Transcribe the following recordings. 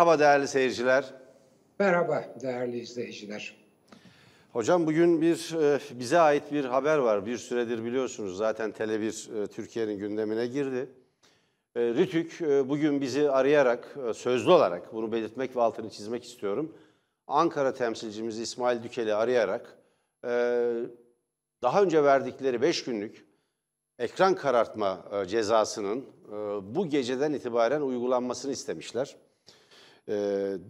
Merhaba değerli seyirciler. Merhaba değerli izleyiciler. Hocam bugün bir e, bize ait bir haber var. Bir süredir biliyorsunuz zaten Tele1 e, Türkiye'nin gündemine girdi. E, Rütük bugün bizi arayarak sözlü olarak bunu belirtmek ve altını çizmek istiyorum. Ankara temsilcimiz İsmail Dükel'i arayarak daha önce verdikleri 5 günlük ekran karartma cezasının bu geceden itibaren uygulanmasını istemişler. E,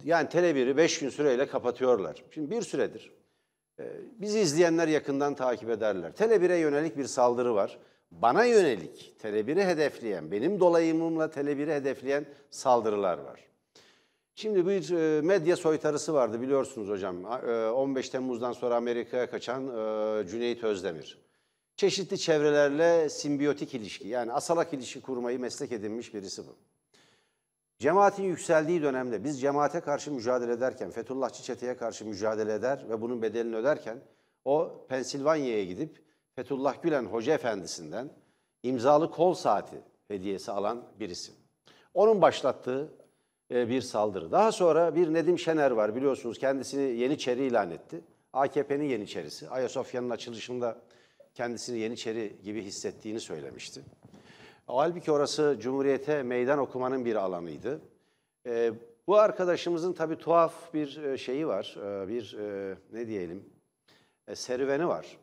yani Tele1'i 5 gün süreyle kapatıyorlar. Şimdi bir süredir e, bizi izleyenler yakından takip ederler. Tele1'e yönelik bir saldırı var. Bana yönelik Tele1'i hedefleyen, benim dolayımımla Tele1'i hedefleyen saldırılar var. Şimdi bir e, medya soytarısı vardı biliyorsunuz hocam. A- e, 15 Temmuz'dan sonra Amerika'ya kaçan Cüneyt Özdemir. Çeşitli çevrelerle simbiyotik ilişki yani asalak ilişki kurmayı meslek edinmiş birisi bu. Cemaatin yükseldiği dönemde biz cemaate karşı mücadele ederken, Fethullahçı çeteye karşı mücadele eder ve bunun bedelini öderken o Pensilvanya'ya gidip Fethullah Gülen Hoca Efendisi'nden imzalı kol saati hediyesi alan birisi. Onun başlattığı e, bir saldırı. Daha sonra bir Nedim Şener var biliyorsunuz kendisini Yeniçeri ilan etti. AKP'nin Yeniçerisi. Ayasofya'nın açılışında kendisini Yeniçeri gibi hissettiğini söylemişti. Halbuki orası Cumhuriyet'e meydan okumanın bir alanıydı. Ee, bu arkadaşımızın tabii tuhaf bir e, şeyi var, e, bir e, ne diyelim, e, serüveni var.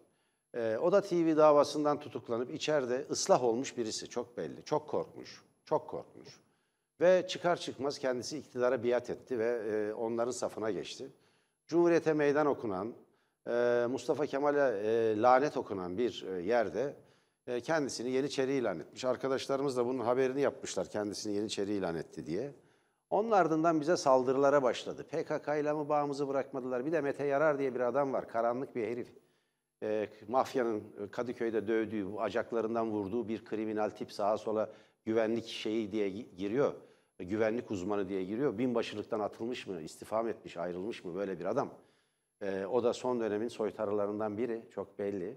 E, o da TV davasından tutuklanıp içeride ıslah olmuş birisi, çok belli. Çok korkmuş, çok korkmuş. Ve çıkar çıkmaz kendisi iktidara biat etti ve e, onların safına geçti. Cumhuriyet'e meydan okunan, e, Mustafa Kemal'e e, lanet okunan bir e, yerde e, kendisini Yeniçeri ilan etmiş. Arkadaşlarımız da bunun haberini yapmışlar kendisini Yeniçeri ilan etti diye. Onun ardından bize saldırılara başladı. PKK ile mi bağımızı bırakmadılar? Bir de Mete Yarar diye bir adam var. Karanlık bir herif. E, mafyanın e, Kadıköy'de dövdüğü, acaklarından vurduğu bir kriminal tip sağa sola güvenlik şeyi diye gi- giriyor. E, güvenlik uzmanı diye giriyor. Binbaşılıktan atılmış mı, istifam etmiş, ayrılmış mı böyle bir adam. E, o da son dönemin soytarılarından biri, çok belli.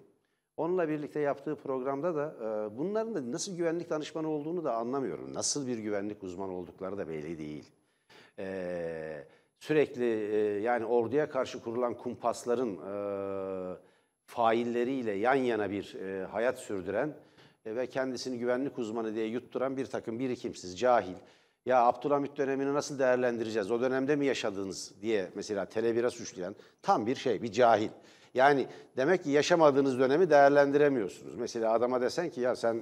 Onunla birlikte yaptığı programda da e, bunların da nasıl güvenlik danışmanı olduğunu da anlamıyorum. Nasıl bir güvenlik uzmanı oldukları da belli değil. E, sürekli e, yani orduya karşı kurulan kumpasların e, failleriyle yan yana bir e, hayat sürdüren e, ve kendisini güvenlik uzmanı diye yutturan bir takım birikimsiz, cahil. Ya Abdülhamit dönemini nasıl değerlendireceğiz? O dönemde mi yaşadınız diye mesela Tele1'e suçlayan tam bir şey, bir cahil. Yani demek ki yaşamadığınız dönemi değerlendiremiyorsunuz. Mesela adama desen ki ya sen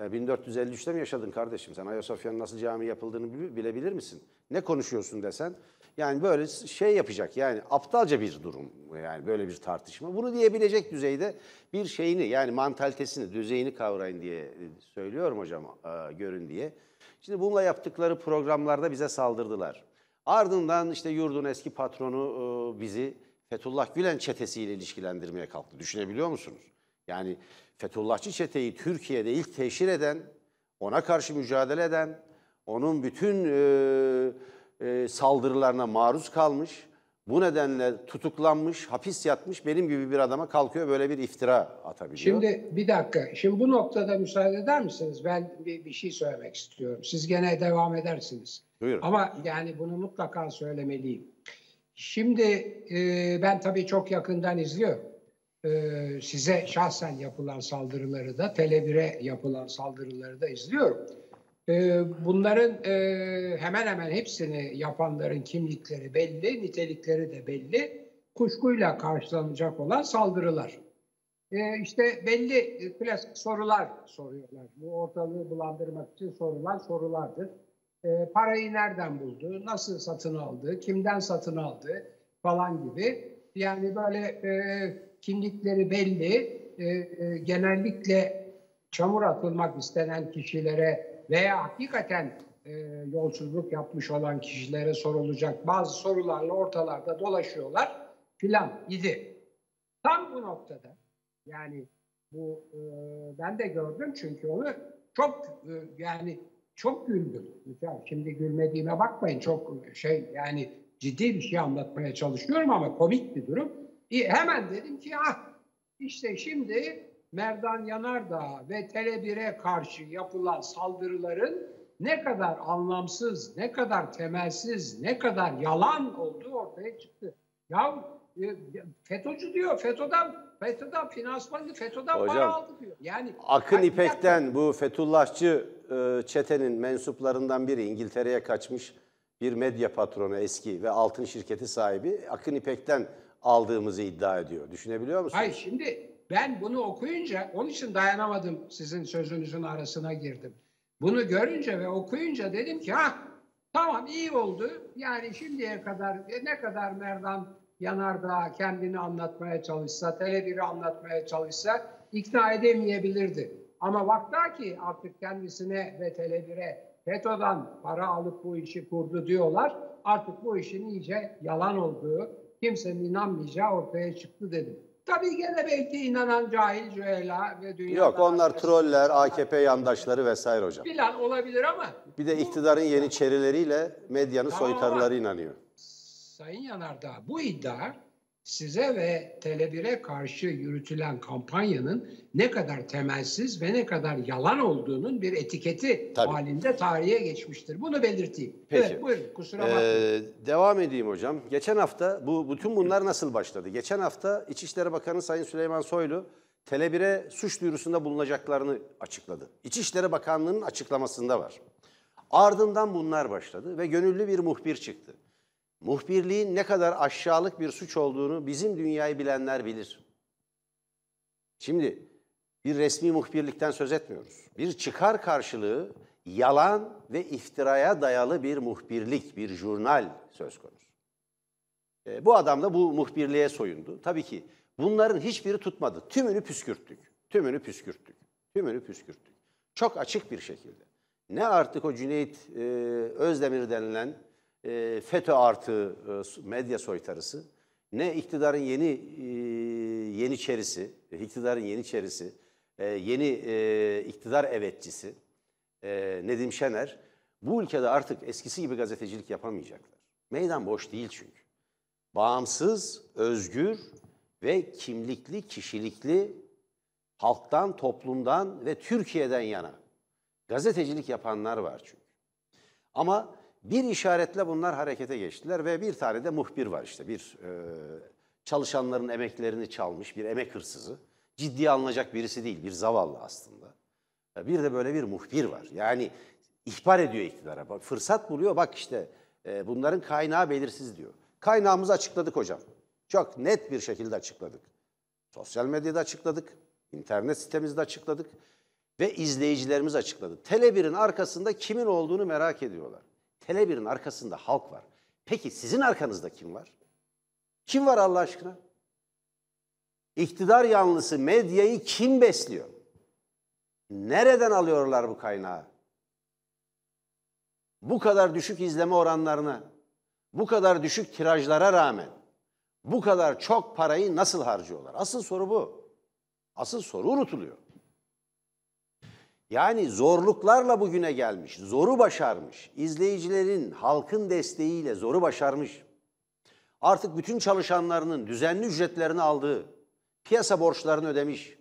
e, 1453'te mi yaşadın kardeşim? Sen Ayasofya'nın nasıl cami yapıldığını bil- bilebilir misin? Ne konuşuyorsun desen? Yani böyle şey yapacak yani aptalca bir durum yani böyle bir tartışma. Bunu diyebilecek düzeyde bir şeyini yani mantalitesini, düzeyini kavrayın diye e, söylüyorum hocam e, görün diye. Şimdi bununla yaptıkları programlarda bize saldırdılar. Ardından işte yurdun eski patronu e, bizi Fethullah Gülen çetesiyle ilişkilendirmeye kalktı. Düşünebiliyor musunuz? Yani Fethullahçı çeteyi Türkiye'de ilk teşhir eden, ona karşı mücadele eden, onun bütün e, e, saldırılarına maruz kalmış, bu nedenle tutuklanmış, hapis yatmış benim gibi bir adama kalkıyor böyle bir iftira atabiliyor. Şimdi bir dakika. Şimdi bu noktada müsaade eder misiniz? Ben bir, bir şey söylemek istiyorum. Siz gene devam edersiniz. Buyurun. Ama yani bunu mutlaka söylemeliyim. Şimdi e, ben tabii çok yakından izliyorum. E, size şahsen yapılan saldırıları da, Tele1'e yapılan saldırıları da izliyorum. E, bunların e, hemen hemen hepsini yapanların kimlikleri belli, nitelikleri de belli. Kuşkuyla karşılanacak olan saldırılar. E, işte belli e, klasik sorular soruyorlar. Bu ortalığı bulandırmak için sorulan sorulardır. E, parayı nereden buldu, nasıl satın aldı, kimden satın aldı falan gibi. Yani böyle e, kimlikleri belli, e, e, genellikle çamur atılmak istenen kişilere veya hakikaten e, yolsuzluk yapmış olan kişilere sorulacak bazı sorularla ortalarda dolaşıyorlar filan idi. Tam bu noktada yani bu e, ben de gördüm çünkü onu çok e, yani çok güldüm. Şimdi gülmediğime bakmayın çok şey yani ciddi bir şey anlatmaya çalışıyorum ama komik bir durum. E, hemen dedim ki ah işte şimdi Merdan Yanardağ ve Tele1'e karşı yapılan saldırıların ne kadar anlamsız, ne kadar temelsiz, ne kadar yalan olduğu ortaya çıktı. Ya e, FETÖ'cü diyor, FETÖ'den FETÖ'den finansmanı, FETÖ'den Hocam, para aldı diyor. Yani Akın dakika. İpek'ten bu Fethullahçı e, çetenin mensuplarından biri İngiltere'ye kaçmış bir medya patronu eski ve altın şirketi sahibi Akın İpek'ten aldığımızı iddia ediyor. Düşünebiliyor musunuz? Hayır şimdi ben bunu okuyunca onun için dayanamadım sizin sözünüzün arasına girdim. Bunu görünce ve okuyunca dedim ki ha tamam iyi oldu. Yani şimdiye kadar e, ne kadar Merdan Yanardağ kendini anlatmaya çalışsa, Tele1'i anlatmaya çalışsa ikna edemeyebilirdi. Ama vakta ki artık kendisine ve Tele1'e FETÖ'den para alıp bu işi kurdu diyorlar. Artık bu işin iyice yalan olduğu, kimsenin inanmayacağı ortaya çıktı dedim. Tabii gene belki inanan cahil cühela ve dünya Yok onlar troller, AKP yandaşları vesaire hocam. Filan olabilir ama Bir de iktidarın yeni çerileriyle medyanın Tamam ama- soytarıları inanıyor. Sayın Yanardağ bu iddia size ve Tele1'e karşı yürütülen kampanyanın ne kadar temelsiz ve ne kadar yalan olduğunun bir etiketi Tabii. halinde tarihe geçmiştir. Bunu belirteyim. Peki. Evet buyurun kusura bakmayın. Ee, devam edeyim hocam. Geçen hafta bu bütün bunlar nasıl başladı? Geçen hafta İçişleri Bakanı Sayın Süleyman Soylu Tele1'e suç duyurusunda bulunacaklarını açıkladı. İçişleri Bakanlığı'nın açıklamasında var. Ardından bunlar başladı ve gönüllü bir muhbir çıktı. Muhbirliğin ne kadar aşağılık bir suç olduğunu bizim dünyayı bilenler bilir. Şimdi bir resmi muhbirlikten söz etmiyoruz. Bir çıkar karşılığı yalan ve iftiraya dayalı bir muhbirlik, bir jurnal söz konusu. E, bu adam da bu muhbirliğe soyundu. Tabii ki bunların hiçbiri tutmadı. Tümünü püskürttük. Tümünü püskürttük. Tümünü püskürttük. Çok açık bir şekilde. Ne artık o Cüneyt e, Özdemir denilen e, FETÖ artı e, medya soytarısı, ne iktidarın yeni e, yeniçerisi, iktidarın yeniçerisi, e, yeni e, iktidar evetçisi e, Nedim Şener bu ülkede artık eskisi gibi gazetecilik yapamayacaklar. Meydan boş değil çünkü. Bağımsız, özgür ve kimlikli, kişilikli halktan, toplumdan ve Türkiye'den yana gazetecilik yapanlar var çünkü. Ama bir işaretle bunlar harekete geçtiler ve bir tane de muhbir var işte bir e, çalışanların emeklerini çalmış bir emek hırsızı. Ciddiye alınacak birisi değil, bir zavallı aslında. Ya Bir de böyle bir muhbir var. Yani ihbar ediyor iktidara. Bak, fırsat buluyor. Bak işte e, bunların kaynağı belirsiz diyor. Kaynağımızı açıkladık hocam. Çok net bir şekilde açıkladık. Sosyal medyada açıkladık. internet sitemizde açıkladık. Ve izleyicilerimiz açıkladı. Tele1'in arkasında kimin olduğunu merak ediyorlar. Tele1'in arkasında halk var. Peki sizin arkanızda kim var? Kim var Allah aşkına? İktidar yanlısı medyayı kim besliyor? Nereden alıyorlar bu kaynağı? Bu kadar düşük izleme oranlarına, bu kadar düşük tirajlara rağmen bu kadar çok parayı nasıl harcıyorlar? Asıl soru bu. Asıl soru unutuluyor. Yani zorluklarla bugüne gelmiş, zoru başarmış, izleyicilerin, halkın desteğiyle zoru başarmış. Artık bütün çalışanlarının düzenli ücretlerini aldığı, piyasa borçlarını ödemiş,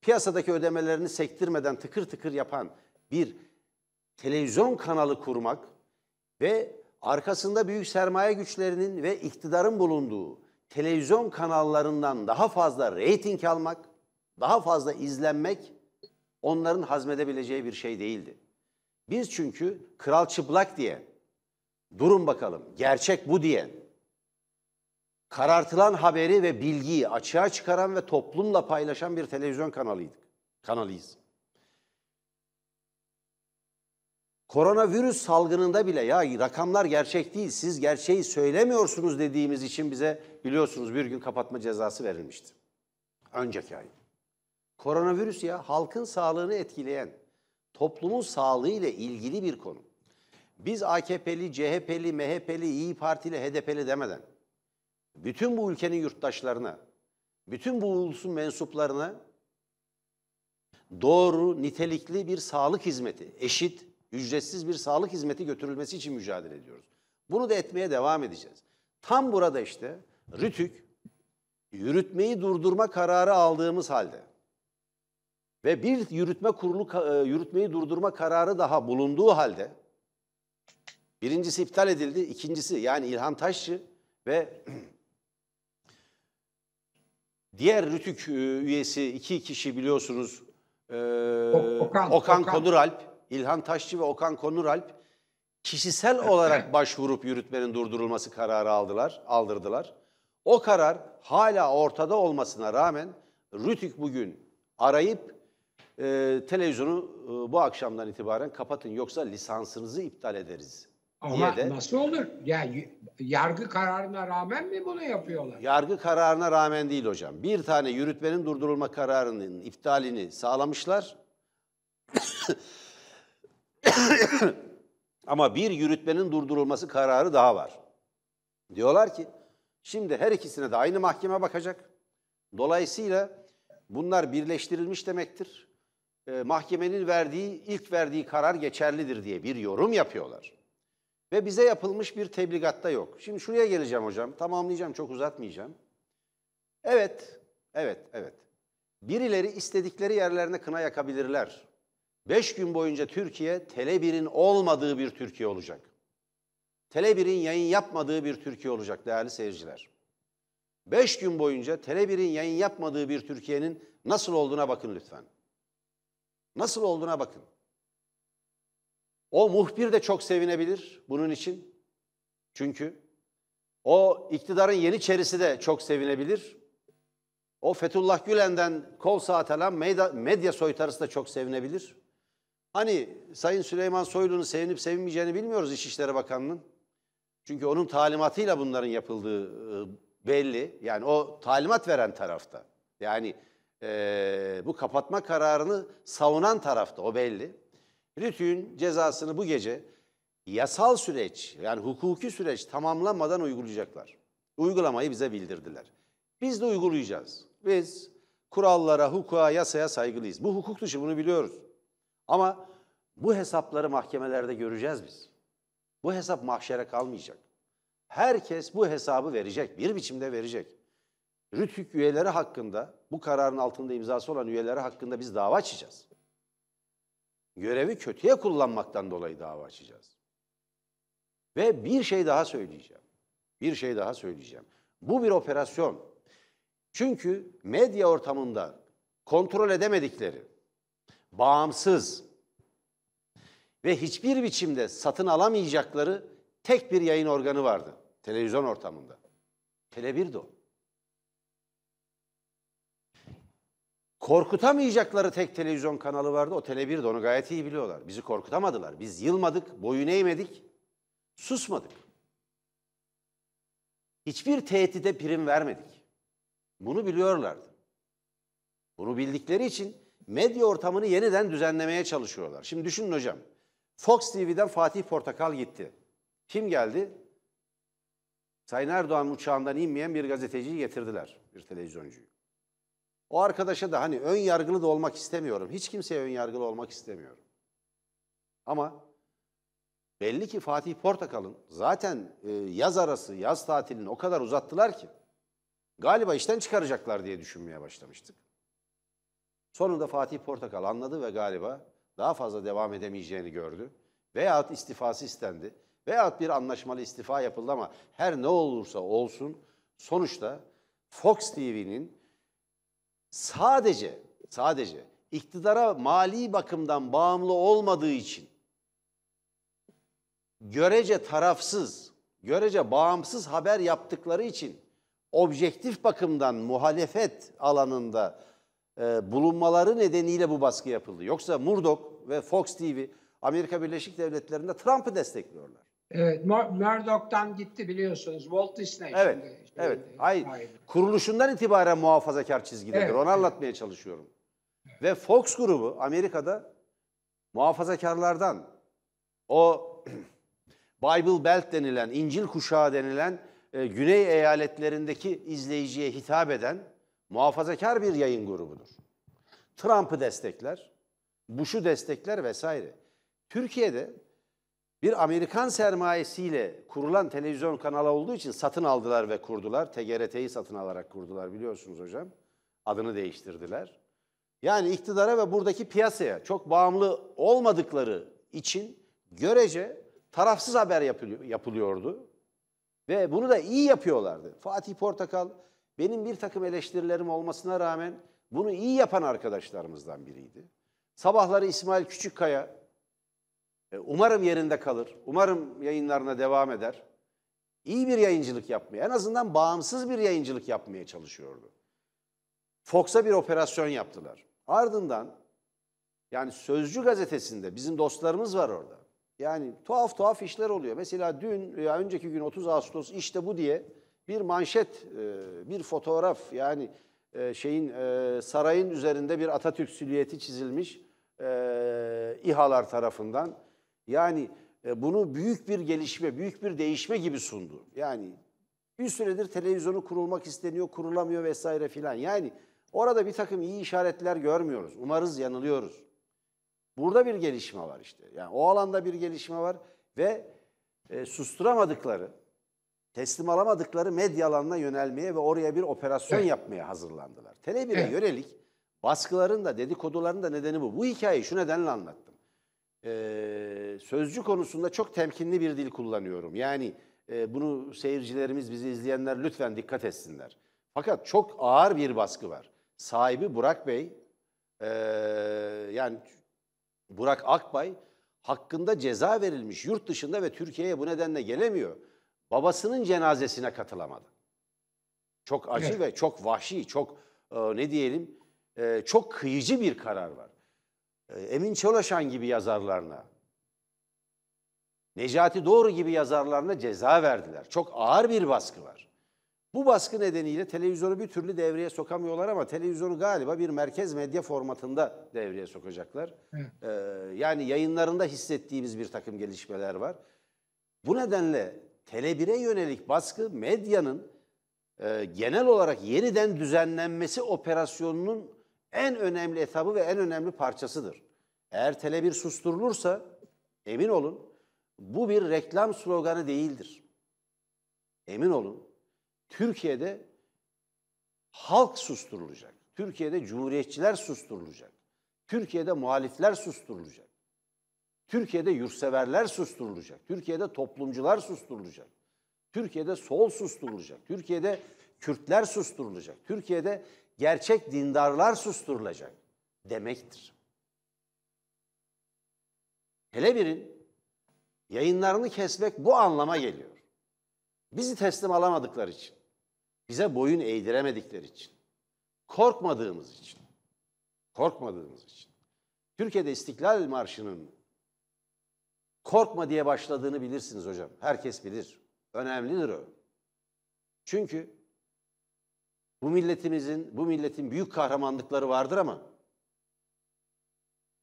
piyasadaki ödemelerini sektirmeden tıkır tıkır yapan bir televizyon kanalı kurmak ve arkasında büyük sermaye güçlerinin ve iktidarın bulunduğu televizyon kanallarından daha fazla reyting almak, daha fazla izlenmek onların hazmedebileceği bir şey değildi. Biz çünkü kral çıplak diye, durun bakalım gerçek bu diye, karartılan haberi ve bilgiyi açığa çıkaran ve toplumla paylaşan bir televizyon kanalıydık. Kanalıyız. Koronavirüs salgınında bile ya rakamlar gerçek değil, siz gerçeği söylemiyorsunuz dediğimiz için bize biliyorsunuz bir gün kapatma cezası verilmişti. Önceki ay. Koronavirüs ya halkın sağlığını etkileyen, toplumun sağlığı ile ilgili bir konu. Biz AKP'li, CHP'li, MHP'li, İyi Partili, HDP'li demeden bütün bu ülkenin yurttaşlarına, bütün bu ulusun mensuplarına doğru, nitelikli bir sağlık hizmeti, eşit, ücretsiz bir sağlık hizmeti götürülmesi için mücadele ediyoruz. Bunu da etmeye devam edeceğiz. Tam burada işte RÜTÜK yürütmeyi durdurma kararı aldığımız halde ve bir yürütme kurulu e, yürütmeyi durdurma kararı daha bulunduğu halde birincisi iptal edildi, ikincisi yani İlhan Taşçı ve diğer Rütük e, üyesi iki kişi biliyorsunuz e, Okan, Okan Okan. Konuralp, İlhan Taşçı ve Okan Konuralp kişisel olarak başvurup yürütmenin durdurulması kararı aldılar, aldırdılar. O karar hala ortada olmasına rağmen Rütük bugün arayıp e, televizyonu e, bu akşamdan itibaren kapatın yoksa lisansınızı iptal ederiz Ama de nasıl olur? Yani yargı kararına rağmen mi bunu yapıyorlar? yargı kararına rağmen değil hocam. Bir tane yürütmenin durdurulma kararının iptalini sağlamışlar. Ama bir yürütmenin durdurulması kararı daha var. Diyorlar ki şimdi her ikisine de aynı mahkeme bakacak. Dolayısıyla bunlar birleştirilmiş demektir. Ee, mahkemenin verdiği ilk verdiği karar geçerlidir diye bir yorum yapıyorlar. Ve bize yapılmış bir tebligatta yok. Şimdi şuraya geleceğim hocam. Tamamlayacağım, çok uzatmayacağım. Evet, evet, evet. Birileri istedikleri yerlerine kına yakabilirler. Beş gün boyunca Türkiye Tele1'in olmadığı bir Türkiye olacak. Tele1'in yayın yapmadığı bir Türkiye olacak değerli seyirciler. Beş gün boyunca Tele1'in yayın yapmadığı bir Türkiye'nin nasıl olduğuna bakın lütfen. Nasıl olduğuna bakın. O muhbir de çok sevinebilir bunun için. Çünkü o iktidarın yeniçerisi de çok sevinebilir. O Fethullah Gülen'den kol saat alan medya, medya soytarısı da çok sevinebilir. Hani Sayın Süleyman Soylu'nun sevinip sevinmeyeceğini bilmiyoruz İçişleri Bakanı'nın. Çünkü onun talimatıyla bunların yapıldığı e, belli. Yani o talimat veren tarafta. Yani e, bu kapatma kararını savunan tarafta o belli. Rütü'nün cezasını bu gece yasal süreç yani hukuki süreç tamamlanmadan uygulayacaklar. Uygulamayı bize bildirdiler. Biz de uygulayacağız. Biz kurallara, hukuka, yasaya saygılıyız. Bu hukuk dışı bunu biliyoruz. Ama bu hesapları mahkemelerde göreceğiz biz. Bu hesap mahşere kalmayacak. Herkes bu hesabı verecek, bir biçimde verecek. Rütük üyeleri hakkında, bu kararın altında imzası olan üyeleri hakkında biz dava açacağız. Görevi kötüye kullanmaktan dolayı dava açacağız. Ve bir şey daha söyleyeceğim. Bir şey daha söyleyeceğim. Bu bir operasyon. Çünkü medya ortamında kontrol edemedikleri, bağımsız ve hiçbir biçimde satın alamayacakları tek bir yayın organı vardı televizyon ortamında. Tele1'di o. Korkutamayacakları tek televizyon kanalı vardı. O Tele1'di. Onu gayet iyi biliyorlar. Bizi korkutamadılar. Biz yılmadık, boyun eğmedik, susmadık. Hiçbir tehdide prim vermedik. Bunu biliyorlardı. Bunu bildikleri için medya ortamını yeniden düzenlemeye çalışıyorlar. Şimdi düşünün hocam. Fox TV'den Fatih Portakal gitti. Kim geldi? Sayın Erdoğan uçağından inmeyen bir gazeteciyi getirdiler, bir televizyoncuyu. O arkadaşa da hani ön yargılı da olmak istemiyorum. Hiç kimseye ön yargılı olmak istemiyorum. Ama belli ki Fatih Portakal'ın zaten e, yaz arası, yaz tatilini o kadar uzattılar ki galiba işten çıkaracaklar diye düşünmeye başlamıştık. Sonunda Fatih Portakal anladı ve galiba daha fazla devam edemeyeceğini gördü. Veyahut istifası istendi. Veyahut bir anlaşmalı istifa yapıldı ama her ne olursa olsun sonuçta Fox TV'nin sadece sadece iktidara mali bakımdan bağımlı olmadığı için görece tarafsız, görece bağımsız haber yaptıkları için objektif bakımdan muhalefet alanında e, bulunmaları nedeniyle bu baskı yapıldı. Yoksa Murdoch ve Fox TV Amerika Birleşik Devletleri'nde Trump'ı destekliyorlar. Evet, Mur- Murdoch'tan gitti biliyorsunuz. Walt Disney Evet, şimdi. Evet. sahibi. Kuruluşundan itibaren muhafazakar çizgidedir. Evet, Onu evet. anlatmaya çalışıyorum. Ve Fox grubu Amerika'da muhafazakarlardan o Bible Belt denilen, İncil kuşağı denilen e, güney eyaletlerindeki izleyiciye hitap eden muhafazakar bir yayın grubudur. Trump'ı destekler, Bush'u destekler vesaire. Türkiye'de bir Amerikan sermayesiyle kurulan televizyon kanalı olduğu için satın aldılar ve kurdular. TGRT'yi satın alarak kurdular biliyorsunuz hocam. Adını değiştirdiler. Yani iktidara ve buradaki piyasaya çok bağımlı olmadıkları için görece tarafsız haber yapılıyor, yapılıyordu. Ve bunu da iyi yapıyorlardı. Fatih Portakal benim bir takım eleştirilerim olmasına rağmen bunu iyi yapan arkadaşlarımızdan biriydi. Sabahları İsmail Küçükkaya umarım yerinde kalır. Umarım yayınlarına devam eder. İyi bir yayıncılık yapmaya, en azından bağımsız bir yayıncılık yapmaya çalışıyordu. Fox'a bir operasyon yaptılar. Ardından yani Sözcü gazetesinde bizim dostlarımız var orada. Yani tuhaf tuhaf işler oluyor. Mesela dün veya önceki gün 30 Ağustos işte bu diye bir manşet, e, bir fotoğraf yani e, şeyin e, sarayın üzerinde bir Atatürk silüeti çizilmiş e, İHA'lar tarafından. Yani e, bunu büyük bir gelişme, büyük bir değişme gibi sundu. Yani bir süredir televizyonu kurulmak isteniyor, kurulamıyor vesaire filan. Yani orada bir takım iyi işaretler görmüyoruz. Umarız yanılıyoruz. Burada bir gelişme var işte. Yani o alanda bir gelişme var ve e, susturamadıkları, teslim alamadıkları medya alanına yönelmeye ve oraya bir operasyon Evet. yapmaya hazırlandılar. Tele1'e Evet. yönelik baskıların da dedikoduların da nedeni bu. Bu hikayeyi şu nedenle anlattım. E, sözcü konusunda çok temkinli bir dil kullanıyorum. Yani e, bunu seyircilerimiz, bizi izleyenler lütfen dikkat etsinler. Fakat çok ağır bir baskı var. Sahibi Burak Bey, e, yani Burak Akbay hakkında ceza verilmiş yurt dışında ve Türkiye'ye bu nedenle gelemiyor. Babasının cenazesine katılamadı. Çok acı Evet. ve çok vahşi, çok e, ne diyelim, e, çok kıyıcı bir karar var. E, Emin Çolaşan gibi yazarlarına, Necati Doğru gibi yazarlarına ceza verdiler. Çok ağır bir baskı var. Bu baskı nedeniyle televizyonu bir türlü devreye sokamıyorlar ama televizyonu galiba bir merkez medya formatında devreye sokacaklar. Ee, yani yayınlarında hissettiğimiz bir takım gelişmeler var. Bu nedenle Tele1'e yönelik baskı medyanın e, genel olarak yeniden düzenlenmesi operasyonunun en önemli etabı ve en önemli parçasıdır. Eğer Tele1 susturulursa emin olun bu bir reklam sloganı değildir. Emin olun Türkiye'de halk susturulacak. Türkiye'de cumhuriyetçiler susturulacak. Türkiye'de muhalifler susturulacak. Türkiye'de yurtseverler susturulacak. Türkiye'de toplumcular susturulacak. Türkiye'de sol susturulacak. Türkiye'de Kürtler susturulacak. Türkiye'de gerçek dindarlar susturulacak demektir. Hele birin yayınlarını kesmek bu anlama geliyor. Bizi teslim alamadıkları için, bize boyun eğdiremedikleri için, korkmadığımız için, korkmadığımız için. Türkiye'de İstiklal Marşı'nın korkma diye başladığını bilirsiniz hocam. Herkes bilir. Önemlidir o. Çünkü bu milletimizin, bu milletin büyük kahramanlıkları vardır ama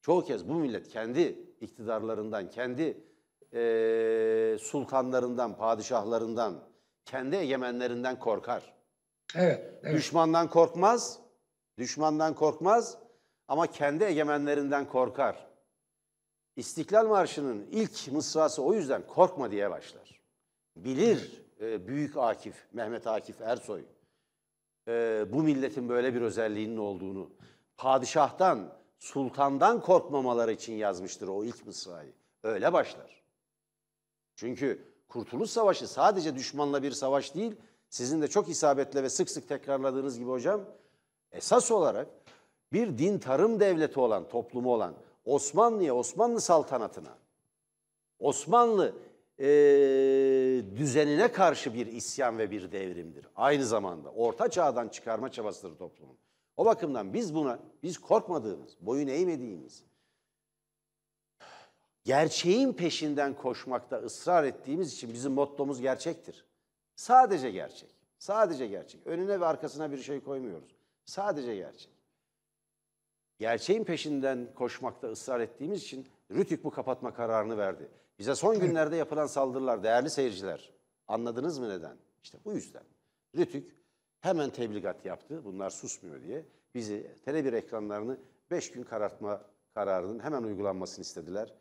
çoğu kez bu millet kendi iktidarlarından, kendi eee, sultanlarından, padişahlarından, kendi egemenlerinden korkar. Evet, evet. Düşmandan korkmaz, düşmandan korkmaz ama kendi egemenlerinden korkar. İstiklal Marşı'nın ilk mısrası o yüzden korkma diye başlar. Bilir e, Büyük Akif, Mehmet Akif Ersoy e, bu milletin böyle bir özelliğinin olduğunu, padişahtan, sultandan korkmamaları için yazmıştır o ilk mısrayı. Öyle başlar. Çünkü Kurtuluş Savaşı sadece düşmanla bir savaş değil, sizin de çok isabetle ve sık sık tekrarladığınız gibi hocam, esas olarak bir din tarım devleti olan, toplumu olan Osmanlı'ya, Osmanlı saltanatına, Osmanlı eee, düzenine karşı bir isyan ve bir devrimdir. Aynı zamanda orta çağdan çıkarma çabasıdır toplumun. O bakımdan biz buna, biz korkmadığımız, boyun eğmediğimiz, gerçeğin peşinden koşmakta ısrar ettiğimiz için bizim mottomuz gerçektir. Sadece gerçek. Sadece gerçek. Önüne ve arkasına bir şey koymuyoruz. Sadece gerçek. Gerçeğin peşinden koşmakta ısrar ettiğimiz için Rütük bu kapatma kararını verdi. Bize son günlerde yapılan saldırılar değerli seyirciler. Anladınız mı neden? İşte bu yüzden. Rütük hemen tebligat yaptı. Bunlar susmuyor diye. Bizi Tele1 ekranlarını 5 gün karartma kararının hemen uygulanmasını istediler.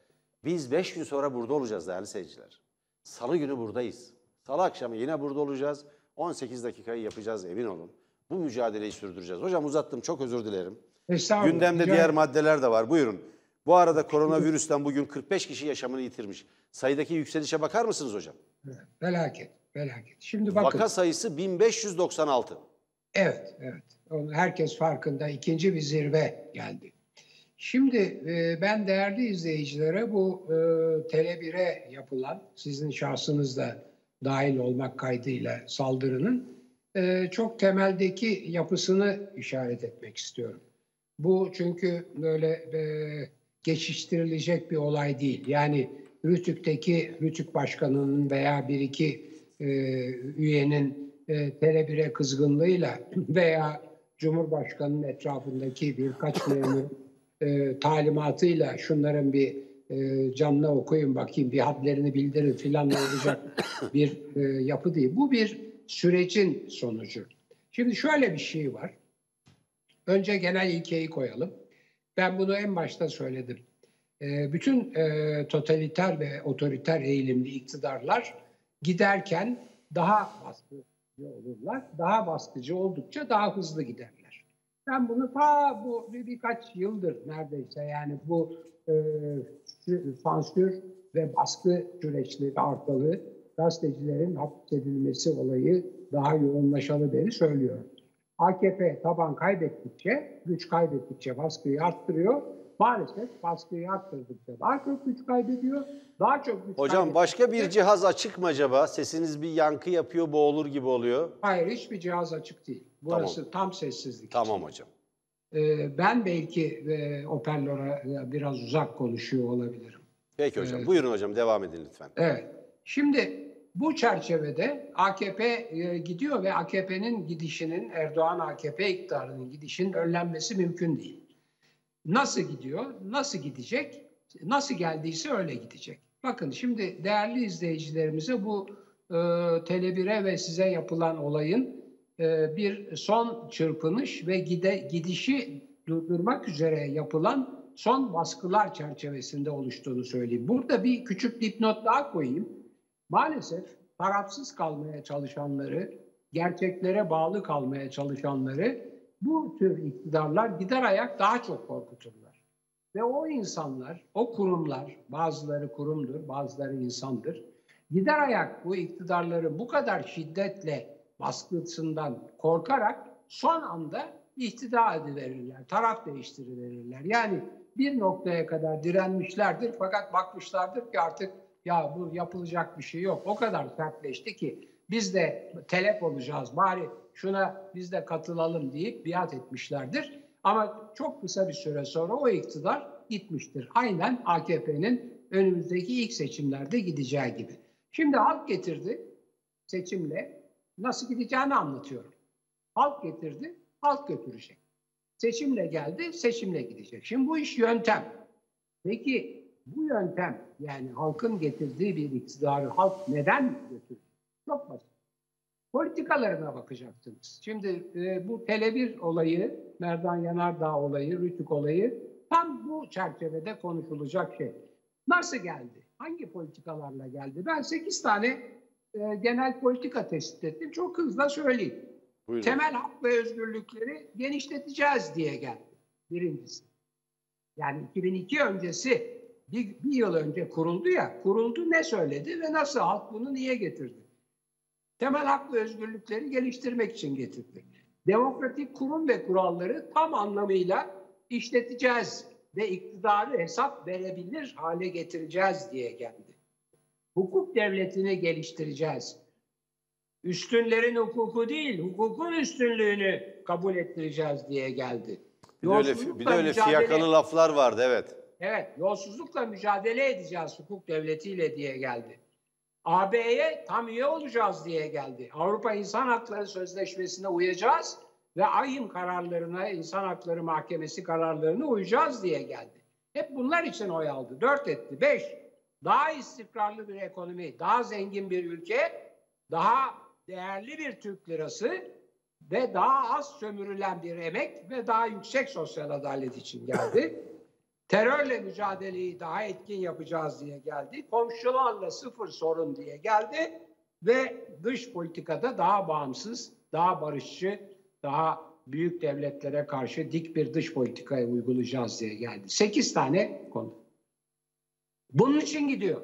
Biz 5 gün sonra burada olacağız değerli seyirciler. Salı günü buradayız. Salı akşamı yine burada olacağız. 18 dakikayı yapacağız emin olun. Bu mücadeleyi sürdüreceğiz. Hocam uzattım çok özür dilerim. Gündemde diğer maddeler de var. Buyurun. Bu arada koronavirüsten bugün 45 kişi yaşamını yitirmiş. Sayıdaki yükselişe bakar mısınız hocam? Felaket, felaket. Şimdi bakın. Vaka sayısı 1596. Evet, evet. Onu herkes farkında. İkinci bir zirve geldi. Şimdi e, ben değerli izleyicilere bu e, Tele1'e yapılan, sizin şahsınızda dahil olmak kaydıyla saldırının e, çok temeldeki yapısını işaret etmek istiyorum. Bu çünkü böyle e, geçiştirilecek bir olay değil. Yani Rütük'teki Rütük Başkanı'nın veya bir iki e, üyenin e, Tele1'e kızgınlığıyla veya Cumhurbaşkanı'nın etrafındaki birkaç memur e, talimatıyla şunların bir e, canına okuyun bakayım bir hadlerini bildirin filan olacak bir e, yapı değil. Bu bir sürecin sonucu. Şimdi şöyle bir şey var. Önce genel ilkeyi koyalım. Ben bunu en başta söyledim. E, bütün e, totaliter ve otoriter eğilimli iktidarlar giderken daha baskıcı olurlar. Daha baskıcı oldukça daha hızlı giderler. Ben bunu ta bu bir, birkaç yıldır neredeyse yani bu e, sansür ve baskı süreçleri artalı gazetecilerin hapsedilmesi olayı daha yoğunlaşalı beri söylüyorum. AKP taban kaybettikçe, güç kaybettikçe baskıyı arttırıyor. Maalesef baskıyı arttırdıkça daha çok güç kaybediyor. Daha çok güç Hocam başka bir cihaz açık mı acaba? Sesiniz bir yankı yapıyor, boğulur gibi oluyor. Hayır hiçbir cihaz açık değil. Burası tam sessizlik. Tamam hocam. Ee, ben belki e, hoparlöre biraz uzak konuşuyor olabilirim. Peki hocam. Evet. Buyurun hocam devam edin lütfen. Evet. Şimdi bu çerçevede AKP e, gidiyor ve AKP'nin gidişinin Erdoğan AKP iktidarının gidişinin önlenmesi mümkün değil. Nasıl gidiyor? Nasıl gidecek? Nasıl geldiyse öyle gidecek. Bakın şimdi değerli izleyicilerimize bu e, Tele1'e ve size yapılan olayın e, bir son çırpınış ve gide, gidişi durdurmak üzere yapılan son baskılar çerçevesinde oluştuğunu söyleyeyim. Burada bir küçük dipnot daha koyayım. Maalesef tarafsız kalmaya çalışanları, gerçeklere bağlı kalmaya çalışanları bu tür iktidarlar gider ayak daha çok korkuturlar. Ve o insanlar, o kurumlar, bazıları kurumdur, bazıları insandır, gider ayak bu iktidarları bu kadar şiddetle baskısından korkarak son anda ihtida ediverirler, taraf değiştiriverirler. Yani bir noktaya kadar direnmişlerdir fakat bakmışlardır ki artık ya bu yapılacak bir şey yok. O kadar sertleşti ki biz de telef olacağız bari şuna biz de katılalım deyip biat etmişlerdir. Ama çok kısa bir süre sonra o iktidar gitmiştir. Aynen AKP'nin önümüzdeki ilk seçimlerde gideceği gibi. Şimdi halk getirdi seçimle nasıl gideceğini anlatıyorum. Halk getirdi, halk götürecek. Seçimle geldi, seçimle gidecek. Şimdi bu iş yöntem. Peki bu yöntem yani halkın getirdiği bir iktidarı halk neden götürdü? Çok basit. Politikalarına bakacaksınız. Şimdi e, bu Tele1 olayı, Merdan Yanardağ olayı, Rütük olayı tam bu çerçevede konuşulacak şey. Nasıl geldi? Hangi politikalarla geldi? Ben 8 tane e, genel politika tespit ettim. Çok hızlı söyleyeyim. Buyurun. Temel hak ve özgürlükleri genişleteceğiz diye geldi. Birincisi. Yani 2002 öncesi bir, bir yıl önce kuruldu ya, kuruldu ne söyledi ve nasıl halk bunu niye getirdi? Temel hak ve özgürlükleri geliştirmek için getirdi. Demokratik kurum ve kuralları tam anlamıyla işleteceğiz ve iktidarı hesap verebilir hale getireceğiz diye geldi. Hukuk devletini geliştireceğiz. Üstünlerin hukuku değil, hukukun üstünlüğünü kabul ettireceğiz diye geldi. Bir de öyle, bir de öyle fiyakalı laflar vardı evet. Evet, yolsuzlukla mücadele edeceğiz hukuk devletiyle diye geldi. AB'ye tam üye olacağız diye geldi. Avrupa İnsan Hakları Sözleşmesi'ne uyacağız ve AYİM kararlarına, İnsan Hakları Mahkemesi kararlarına uyacağız diye geldi. Hep bunlar için oy aldı. Dört etti. Beş, daha istikrarlı bir ekonomi, daha zengin bir ülke, daha değerli bir Türk lirası ve daha az sömürülen bir emek ve daha yüksek sosyal adalet için geldi. Terörle mücadeleyi daha etkin yapacağız diye geldi. Komşularla sıfır sorun diye geldi. Ve dış politikada daha bağımsız, daha barışçı, daha büyük devletlere karşı dik bir dış politikayı uygulayacağız diye geldi. Sekiz tane konu. Bunun için gidiyor.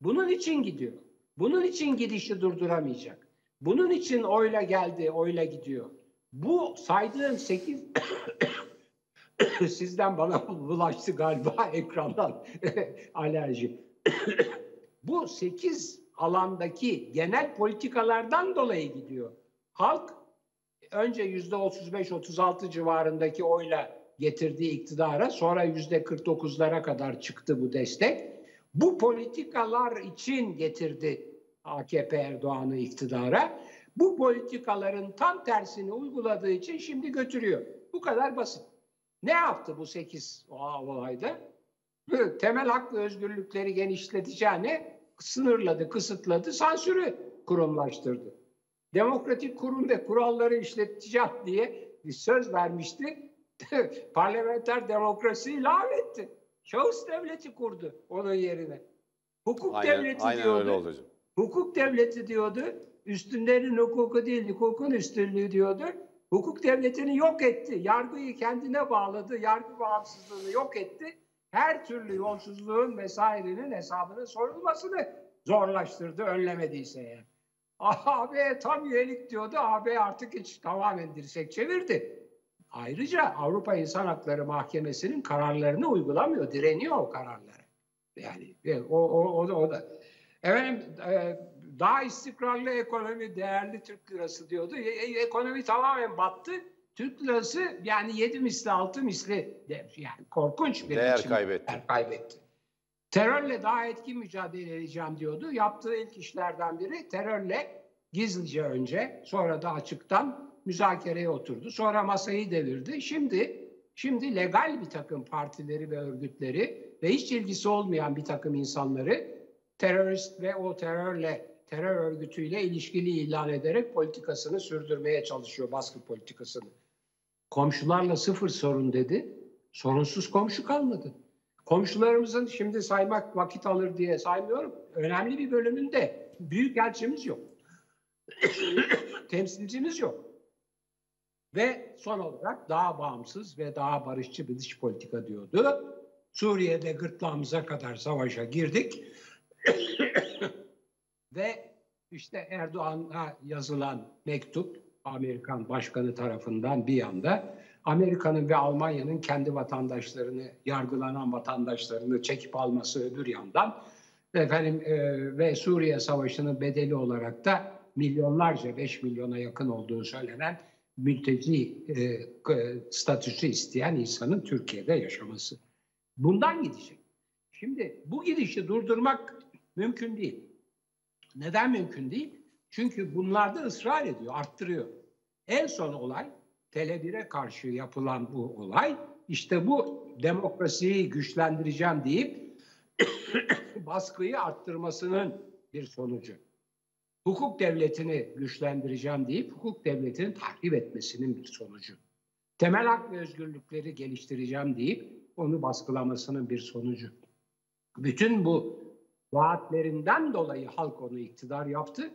Bunun için gidiyor. Bunun için gidişi durduramayacak. Bunun için oyla geldi, oyla gidiyor. Bu saydığım sekiz sizden bana bulaştı galiba ekrandan alerji. Bu sekiz alandaki genel politikalardan dolayı gidiyor. Halk önce yüzde 35-36 civarındaki oyla getirdiği iktidara sonra yüzde 49'lara kadar çıktı bu destek. Bu politikalar için getirdi AKP Erdoğan'ı iktidara. Bu politikaların tam tersini uyguladığı için şimdi götürüyor. Bu kadar basit. Ne yaptı bu 8 olayda? Temel hak ve özgürlükleri genişleteceğine sınırladı, kısıtladı, sansürü kurumlaştırdı. Demokratik kurum ve kuralları işleteceğim diye bir söz vermişti. Parlamenter demokrasiyi lağvetti. Şahıs devleti kurdu onun yerine. Hukuk Aynen, devleti aynen diyordu. öyle oldu. Hukuk devleti diyordu. Üstünlerin hukuku değil, hukukun üstünlüğü diyordu. Hukuk devletini yok etti. Yargıyı kendine bağladı. Yargı bağımsızlığını yok etti. Her türlü yolsuzluğun vesairenin hesabının sorulmasını zorlaştırdı önlemediyse eğer. AB tam üyelik diyordu. AB artık hiç tamamen dirsek çevirdi. Ayrıca Avrupa İnsan Hakları Mahkemesi'nin kararlarını uygulamıyor. Direniyor o kararlara. Yani e, o, o, o, da, o da. Efendim e, daha istikrarlı ekonomi değerli Türk lirası diyordu. E, e, ekonomi tamamen battı. Türk lirası yani yedi misli altı misli de, yani korkunç bir Değer biçimde kaybetti. değer kaybetti. Terörle daha etkin mücadele edeceğim diyordu. Yaptığı ilk işlerden biri terörle gizlice önce sonra da açıktan müzakereye oturdu. Sonra masayı devirdi. Şimdi şimdi legal bir takım partileri ve örgütleri ve hiç ilgisi olmayan bir takım insanları terörist ve o terörle terör örgütüyle ilişkili ilan ederek politikasını sürdürmeye çalışıyor baskı politikasını. Komşularla sıfır sorun dedi. Sorunsuz komşu kalmadı. Komşularımızın şimdi saymak vakit alır diye saymıyorum. Önemli bir bölümünde büyük elçimiz yok. Temsilcimiz yok. Ve son olarak daha bağımsız ve daha barışçı bir dış politika diyordu. Suriye'de gırtlağımıza kadar savaşa girdik. ve işte Erdoğan'a yazılan mektup Amerikan başkanı tarafından bir yanda Amerika'nın ve Almanya'nın kendi vatandaşlarını, yargılanan vatandaşlarını çekip alması öbür yandan efendim e, ve Suriye Savaşı'nın bedeli olarak da milyonlarca 5 milyona yakın olduğu söylenen mülteci e, e, statüsü isteyen insanın Türkiye'de yaşaması. Bundan gidecek. Şimdi bu gidişi durdurmak mümkün değil. Neden mümkün değil? Çünkü bunlarda ısrar ediyor, arttırıyor. En son olay Tele1'e karşı yapılan bu olay işte bu demokrasiyi güçlendireceğim deyip baskıyı arttırmasının bir sonucu. Hukuk devletini güçlendireceğim deyip hukuk devletini tahrip etmesinin bir sonucu. Temel hak ve özgürlükleri geliştireceğim deyip onu baskılamasının bir sonucu. Bütün bu vaatlerinden dolayı halk onu iktidar yaptı.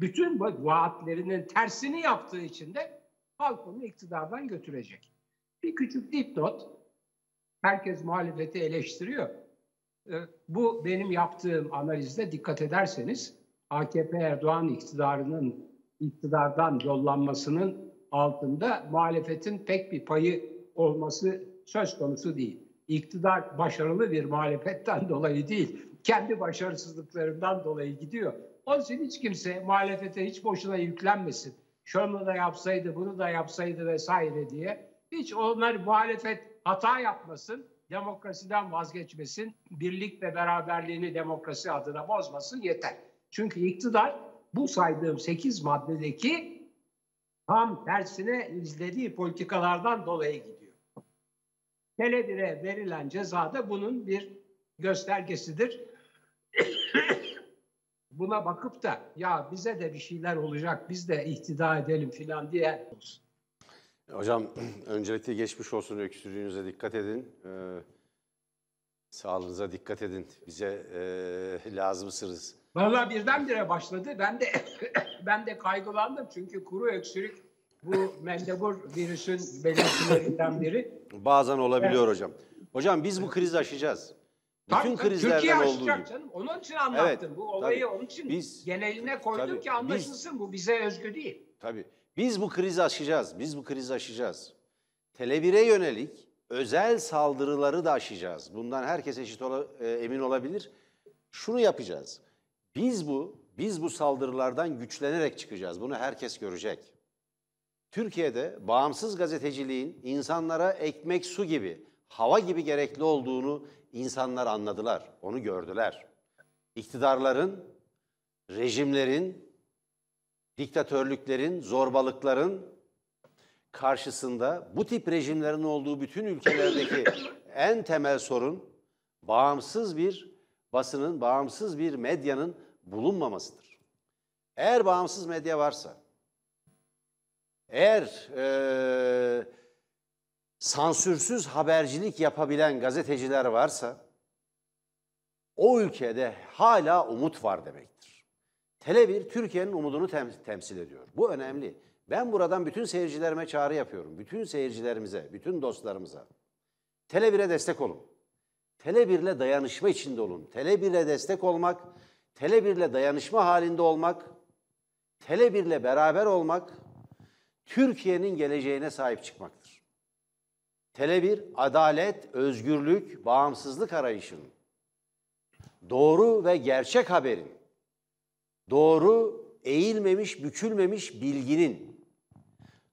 Bütün vaatlerinin tersini yaptığı için de halk onu iktidardan götürecek. Bir küçük dipnot, herkes muhalefeti eleştiriyor. Ee, Bu benim yaptığım analizde dikkat ederseniz AKP Erdoğan iktidarının iktidardan yollanmasının altında muhalefetin pek bir payı olması söz konusu değil. İktidar başarılı bir muhalefetten dolayı değil, kendi başarısızlıklarından dolayı gidiyor. Onun için hiç kimse muhalefete hiç boşuna yüklenmesin. Şunu da yapsaydı, bunu da yapsaydı vesaire diye. Hiç onlar muhalefet hata yapmasın, demokrasiden vazgeçmesin, birlik ve beraberliğini demokrasi adına bozmasın yeter. Çünkü iktidar bu saydığım 8 maddedeki tam tersine izlediği politikalardan dolayı gidiyor. Tele1'e verilen ceza da bunun bir göstergesidir. Buna bakıp da ya bize de bir şeyler olacak, biz de ihtida edelim filan diye olsun. Hocam öncelikle geçmiş olsun öksürüğünüze dikkat edin. Ee, sağlığınıza dikkat edin. Bize e, lazımsınız. Vallahi birdenbire başladı. Ben de ben de kaygılandım çünkü kuru öksürük Bu mendebur virüsün belirtilerinden biri. Bazen olabiliyor hocam. Hocam biz bu krizi aşacağız. Bütün Tabii, tabii, krizlerden Türkiye olduğu aşacak gibi. canım. Onun için anlattım. Evet, bu olayı tabii. onun için Biz- geneline koydum tabii, ki anlaşılsın. Bu bize özgü değil. Tabii. Biz bu krizi aşacağız. Biz bu krizi aşacağız. Tele1'e yönelik özel saldırıları da aşacağız. Bundan herkes eşit ola- e, emin olabilir. Şunu yapacağız. Biz bu biz bu saldırılardan güçlenerek çıkacağız. Bunu herkes görecek. Türkiye'de bağımsız gazeteciliğin insanlara ekmek su gibi, hava gibi gerekli olduğunu insanlar anladılar. Onu gördüler. İktidarların, rejimlerin, diktatörlüklerin, zorbalıkların karşısında bu tip rejimlerin olduğu bütün ülkelerdeki en temel sorun bağımsız bir basının, bağımsız bir medyanın bulunmamasıdır. Eğer bağımsız medya varsa, eğer eee, sansürsüz habercilik yapabilen gazeteciler varsa, o ülkede hala umut var demektir. Tele1 Türkiye'nin umudunu tem- temsil ediyor. Bu önemli. Ben buradan bütün seyircilerime çağrı yapıyorum. Bütün seyircilerimize, bütün dostlarımıza. Tele1'e destek olun. Tele1'le dayanışma içinde olun. Tele1'le destek olmak, Tele1'le dayanışma halinde olmak, Tele1'le beraber olmak Türkiye'nin geleceğine sahip çıkmaktır. Tele1 adalet, özgürlük, bağımsızlık arayışının doğru ve gerçek haberin, doğru, eğilmemiş, bükülmemiş bilginin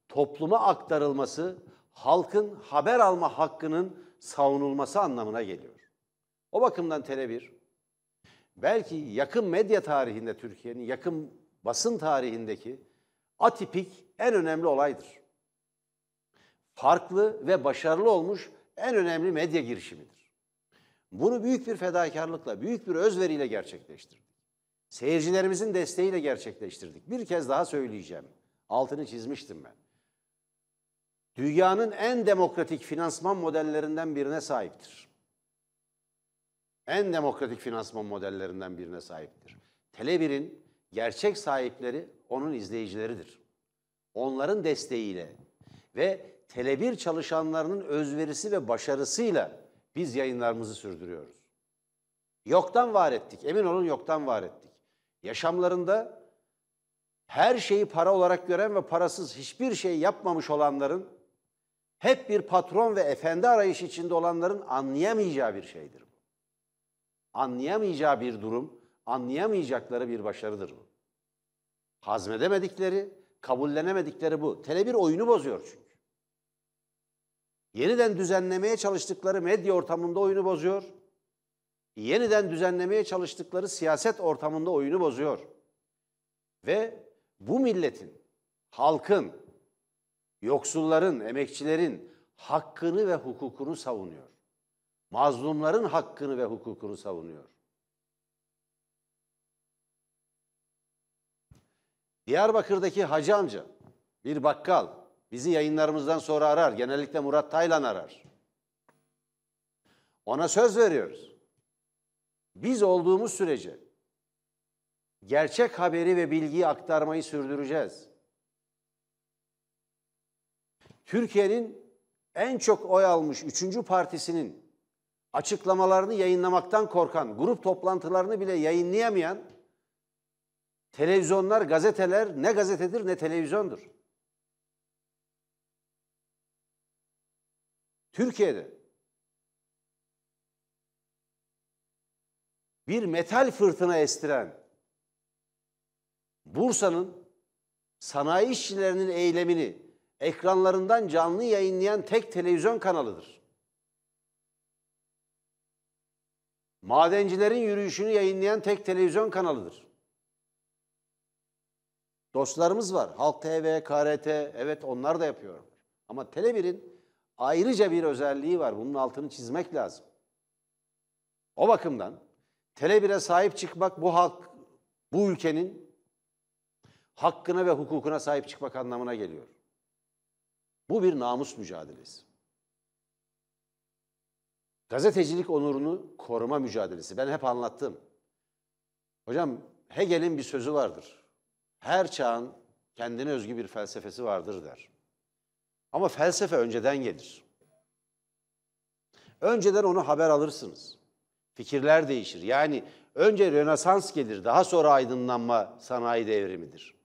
topluma aktarılması, halkın haber alma hakkının savunulması anlamına geliyor. O bakımdan Tele1, belki yakın medya tarihinde Türkiye'nin, yakın basın tarihindeki atipik en önemli olaydır. Farklı ve başarılı olmuş en önemli medya girişimidir. Bunu büyük bir fedakarlıkla, büyük bir özveriyle gerçekleştirdik. Seyircilerimizin desteğiyle gerçekleştirdik. Bir kez daha söyleyeceğim. Altını çizmiştim ben. Dünyanın en demokratik finansman modellerinden birine sahiptir. En demokratik finansman modellerinden birine sahiptir. Tele1'in gerçek sahipleri onun izleyicileridir. Onların desteğiyle ve Tele1 çalışanlarının özverisi ve başarısıyla biz yayınlarımızı sürdürüyoruz. Yoktan var ettik. Emin olun yoktan var ettik. Yaşamlarında her şeyi para olarak gören ve parasız hiçbir şey yapmamış olanların hep bir patron ve efendi arayışı içinde olanların anlayamayacağı bir şeydir bu. Anlayamayacağı bir durum, anlayamayacakları bir başarıdır bu. Hazmedemedikleri, kabullenemedikleri bu. Tele1 oyunu bozuyor çünkü. Yeniden düzenlemeye çalıştıkları medya ortamında oyunu bozuyor. Yeniden düzenlemeye çalıştıkları siyaset ortamında oyunu bozuyor. Ve bu milletin, halkın, yoksulların, emekçilerin hakkını ve hukukunu savunuyor. Mazlumların hakkını ve hukukunu savunuyor. Diyarbakır'daki hacı amca, bir bakkal, bizi yayınlarımızdan sonra arar. Genellikle Murat Taylan arar. Ona söz veriyoruz. Biz olduğumuz sürece gerçek haberi ve bilgiyi aktarmayı sürdüreceğiz. Türkiye'nin en çok oy almış üçüncü partisinin açıklamalarını yayınlamaktan korkan, grup toplantılarını bile yayınlayamayan televizyonlar, gazeteler ne gazetedir ne televizyondur. Türkiye'de bir metal fırtına estiren Bursa'nın sanayi işçilerinin eylemini ekranlarından canlı yayınlayan tek televizyon kanalıdır. Madencilerin yürüyüşünü yayınlayan tek televizyon kanalıdır. Dostlarımız var. Halk TV, KRT, evet onlar da yapıyor. Ama Tele1'in ayrıca bir özelliği var. Bunun altını çizmek lazım. O bakımdan Tele1'e sahip çıkmak bu halk, bu ülkenin hakkına ve hukukuna sahip çıkmak anlamına geliyor. Bu bir namus mücadelesi. Gazetecilik onurunu koruma mücadelesi. Ben hep anlattım. Hocam Hegel'in bir sözü vardır. Her çağın Kendine özgü bir felsefesi vardır der. Ama felsefe önceden gelir. Önceden onu haber alırsınız. Fikirler değişir. Yani önce Rönesans gelir, daha sonra aydınlanma sanayi devrimidir.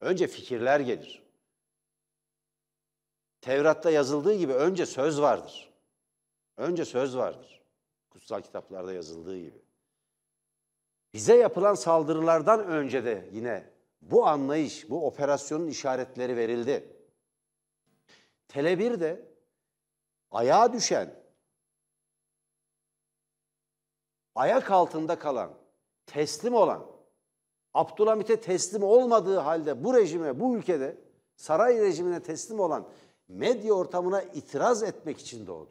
Önce fikirler gelir. Tevrat'ta yazıldığı gibi önce söz vardır. Önce söz vardır. Kutsal kitaplarda yazıldığı gibi. Bize yapılan saldırılardan önce de yine bu anlayış, bu operasyonun işaretleri verildi. Tele 1'de ayağa düşen, ayak altında kalan, teslim olan, Abdülhamit'e teslim olmadığı halde bu rejime, bu ülkede saray rejimine teslim olan medya ortamına itiraz etmek için doğdu.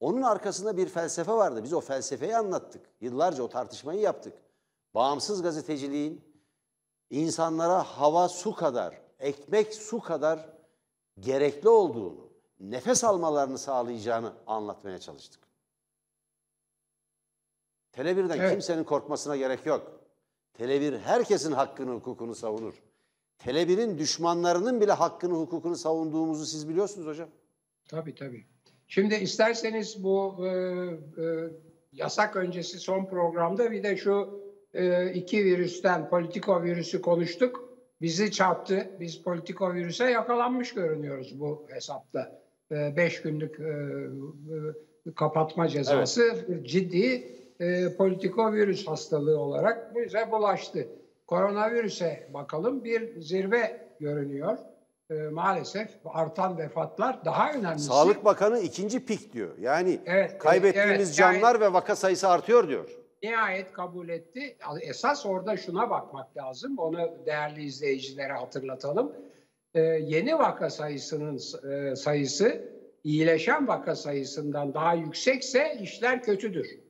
Onun arkasında bir felsefe vardı. Biz o felsefeyi anlattık. Yıllarca o tartışmayı yaptık. Bağımsız gazeteciliğin insanlara hava su kadar, ekmek su kadar gerekli olduğunu, nefes almalarını sağlayacağını anlatmaya çalıştık. Tele1'den Evet. kimsenin korkmasına gerek yok. Tele1 herkesin hakkını, hukukunu savunur. Tele1'in düşmanlarının bile hakkını, hukukunu savunduğumuzu siz biliyorsunuz hocam. Tabii tabii. Şimdi isterseniz bu e, e, yasak öncesi son programda bir de şu e, iki virüsten politiko virüsü konuştuk. Bizi çarptı. Biz politiko virüse yakalanmış görünüyoruz bu hesapta. E, beş günlük e, e, kapatma cezası bir ciddi e, politiko virüs hastalığı olarak bize bulaştı. Koronavirüse bakalım bir zirve görünüyor. E, maalesef artan vefatlar daha önemlisi. Sağlık Bakanı ikinci pik diyor. Yani Evet, kaybettiğimiz evet, canlar ve vaka sayısı artıyor diyor. Nihayet kabul etti. Esas orada şuna bakmak lazım. Onu değerli izleyicilere hatırlatalım. Ee, yeni vaka sayısının e, sayısı iyileşen vaka sayısından daha yüksekse işler kötüdür.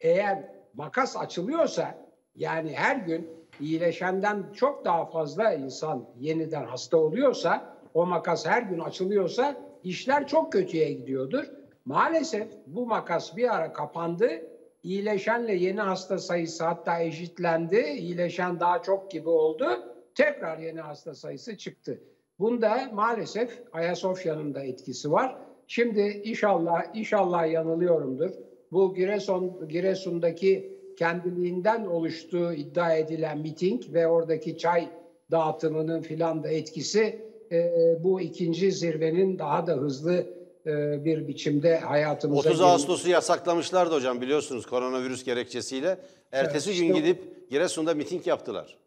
Eğer makas açılıyorsa yani her gün iyileşenden çok daha fazla insan yeniden hasta oluyorsa o makas her gün açılıyorsa işler çok kötüye gidiyordur. Maalesef bu makas bir ara kapandı. İyileşenle yeni hasta sayısı hatta eşitlendi. İyileşen daha çok gibi oldu. Tekrar yeni hasta sayısı çıktı. Bunda maalesef Ayasofya'nın da etkisi var. Şimdi inşallah inşallah yanılıyorumdur. Bu Giresun Giresun'daki kendiliğinden oluştuğu iddia edilen miting ve oradaki çay dağıtımının filan da etkisi e, bu ikinci zirvenin daha da hızlı e, bir biçimde hayatımıza 30 girmesi- Ağustos'u yasaklamışlardı hocam biliyorsunuz koronavirüs gerekçesiyle. Ertesi Evet, gün işte- gidip Giresun'da miting yaptılar.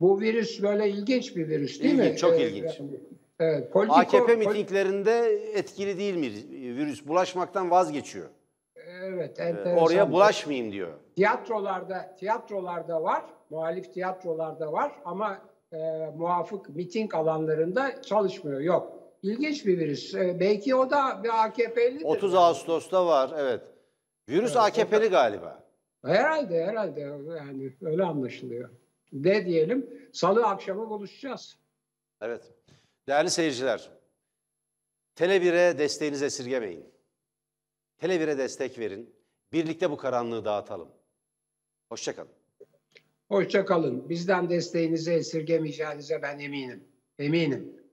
Bu virüs böyle ilginç bir virüs değil mi? İlginç, çok Ee, ilginç. Evet, politiko- AKP mitinglerinde etkili değil mi virüs? Bulaşmaktan vazgeçiyor. Evet, Ee, enteresan. Oraya bulaşmayayım diyor. Tiyatrolarda, tiyatrolarda var, muhalif tiyatrolarda var ama e, muafık miting alanlarında çalışmıyor. Yok. İlginç bir virüs. E, belki o da bir AKP'lidir. 30 Ağustos'ta var evet. Virüs Evet, AKP'li galiba. Herhalde, herhalde. Yani öyle anlaşılıyor. Ne diyelim? Salı akşamı buluşacağız. Evet. Değerli seyirciler, Tele1'e desteğinizi esirgemeyin. Tele1'e destek verin. Birlikte bu karanlığı dağıtalım. Hoşçakalın. Hoşça kalın. Bizden desteğinizi esirgemeyeceğinize ben eminim. Eminim.